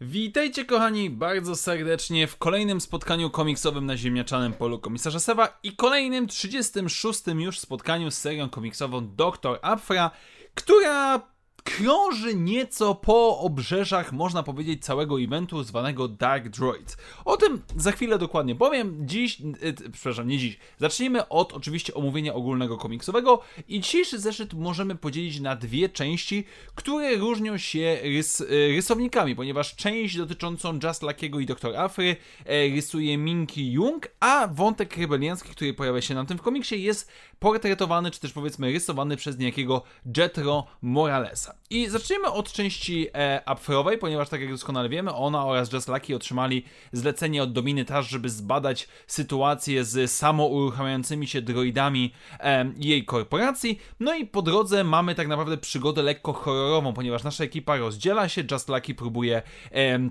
Witajcie kochani bardzo serdecznie w kolejnym spotkaniu komiksowym na ziemniaczanym polu komisarza Sewa i kolejnym 36 już spotkaniu z serią komiksową Dr. Afra, która krąży nieco po obrzeżach, można powiedzieć, całego eventu zwanego Dark Droids. O tym za chwilę dokładnie powiem. Dziś, yy, przepraszam, nie dziś. Zacznijmy od oczywiście omówienia ogólnego komiksowego i dzisiejszy zeszyt możemy podzielić na dwie części, które różnią się rys, yy, rysownikami, ponieważ część dotyczącą Just Luckiego i Dr. Afry yy, rysuje Minky Jung, a wątek rebeliancki, który pojawia się na tym w komiksie jest portretowany, czy też powiedzmy rysowany przez niejakiego Jetro Moralesa. I zacznijmy od części e, upfrowej, ponieważ tak jak doskonale wiemy, ona oraz Just Lucky otrzymali zlecenie od Dominy Tash, żeby zbadać sytuację z samouruchamiającymi się droidami e, jej korporacji. No i po drodze mamy tak naprawdę przygodę lekko horrorową, ponieważ nasza ekipa rozdziela się, Just Lucky próbuje... E,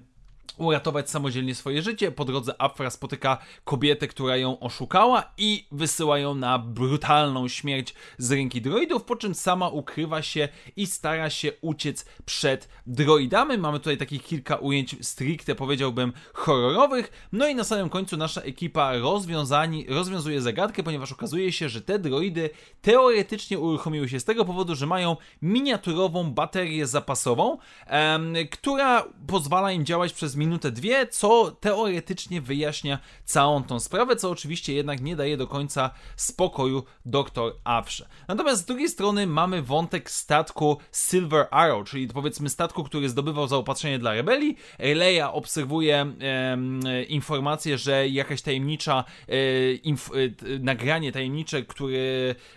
uratować samodzielnie swoje życie. Po drodze Afra spotyka kobietę, która ją oszukała i wysyła ją na brutalną śmierć z ręki droidów, po czym sama ukrywa się i stara się uciec przed droidami. Mamy tutaj takich kilka ujęć stricte, powiedziałbym, horrorowych. No i na samym końcu nasza ekipa rozwiązani, rozwiązuje zagadkę, ponieważ okazuje się, że te droidy teoretycznie uruchomiły się z tego powodu, że mają miniaturową baterię zapasową, em, która pozwala im działać przez minutę, dwie, co teoretycznie wyjaśnia całą tą sprawę, co oczywiście jednak nie daje do końca spokoju doktor Afrze. Natomiast z drugiej strony mamy wątek statku Silver Arrow, czyli powiedzmy statku, który zdobywał zaopatrzenie dla rebelii. Leia obserwuje e, informację, że jakaś tajemnicza e, inf, e, nagranie tajemnicze, które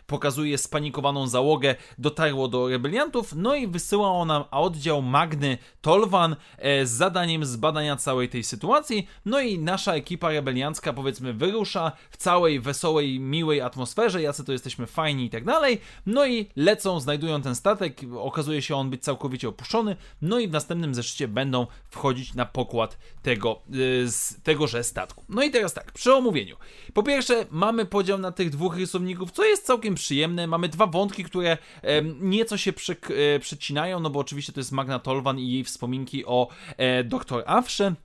pokazuje spanikowaną załogę, dotarło do rebeliantów, no i wysyła ona oddział Magny Tolvan e, z zadaniem zbadania zbadania całej tej sytuacji. No i nasza ekipa rebeliancka, powiedzmy, wyrusza w całej wesołej, miłej atmosferze, jacy to jesteśmy fajni i tak dalej. No i lecą, znajdują ten statek, okazuje się on być całkowicie opuszczony. No i w następnym zeszycie będą wchodzić na pokład tego, yy, z tegoże statku. No i teraz tak, przy omówieniu. Po pierwsze, mamy podział na tych dwóch rysowników, co jest całkiem przyjemne. Mamy dwa wątki, które nieco się przy, e, przecinają, no bo oczywiście to jest Magna Tolvan i jej wspominki o e, doktor Awsze. afsend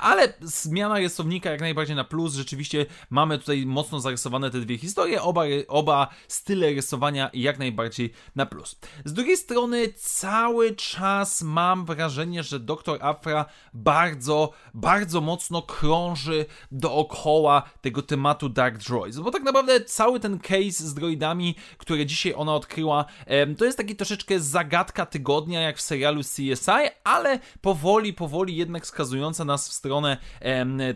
ale zmiana rysownika jak najbardziej na plus. Rzeczywiście mamy tutaj mocno zarysowane te dwie historie. Oba, oba style rysowania jak najbardziej na plus. Z drugiej strony, cały czas mam wrażenie, że Dr. Afra bardzo, bardzo mocno krąży dookoła tego tematu Dark Droids. Bo tak naprawdę cały ten case z droidami, który dzisiaj ona odkryła, to jest taki troszeczkę zagadka tygodnia, jak w serialu CSI, ale powoli, powoli jednak wskazująca nas w stronę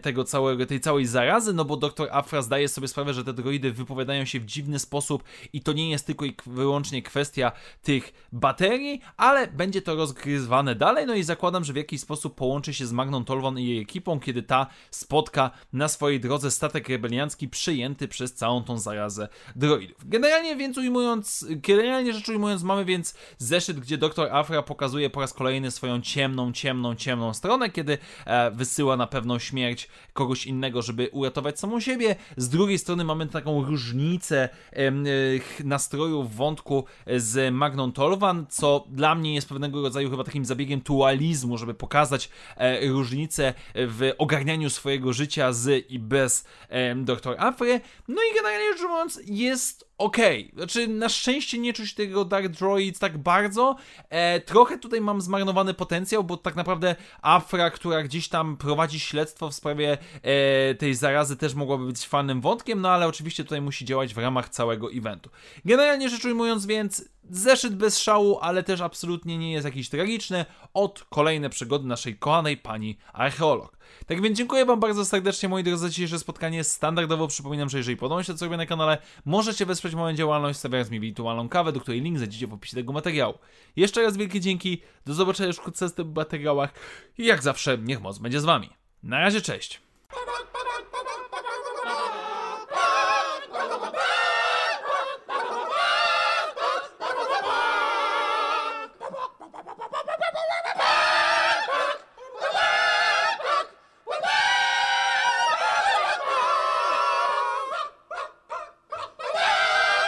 tego całego, tej całej zarazy, no bo doktor Afra zdaje sobie sprawę, że te droidy wypowiadają się w dziwny sposób i to nie jest tylko i wyłącznie kwestia tych baterii, ale będzie to rozgryzwane dalej, no i zakładam, że w jakiś sposób połączy się z Magną Tolwan i jej ekipą, kiedy ta spotka na swojej drodze statek rebeliancki przyjęty przez całą tą zarazę droidów. Generalnie więc ujmując, generalnie rzecz ujmując, mamy więc zeszyt, gdzie doktor Afra pokazuje po raz kolejny swoją ciemną, ciemną, ciemną stronę, kiedy e, wysyła na pewną śmierć kogoś innego, żeby uratować samą siebie. Z drugiej strony mamy taką różnicę nastroju w wątku z Magną Tolvan, co dla mnie jest pewnego rodzaju chyba takim zabiegiem dualizmu, żeby pokazać e, różnicę w ogarnianiu swojego życia z i bez Dr. Afry. No i generalnie rzecz biorąc jest. Okay. Znaczy, na szczęście nie czuć tego Dark Droids tak bardzo. E, trochę tutaj mam zmarnowany potencjał, bo tak naprawdę Afra, która gdzieś tam prowadzi śledztwo w sprawie e, tej zarazy, też mogłaby być fajnym wątkiem, no ale oczywiście tutaj musi działać w ramach całego eventu. Generalnie rzecz ujmując, więc zeszyt bez szału, ale też absolutnie nie jest jakiś tragiczny. Od kolejne przygody naszej kochanej pani archeolog. Tak więc dziękuję Wam bardzo serdecznie, moi drodzy, za dzisiejsze spotkanie. Standardowo przypominam, że jeżeli podoba się co robię na kanale, możecie wesprzeć moją działalność, stawiając mi wirtualną kawę, do której link znajdziecie w opisie tego materiału. Jeszcze raz wielkie dzięki, do zobaczenia już wkrótce w tych materiałach i jak zawsze, niech moc będzie z Wami. Na razie, cześć!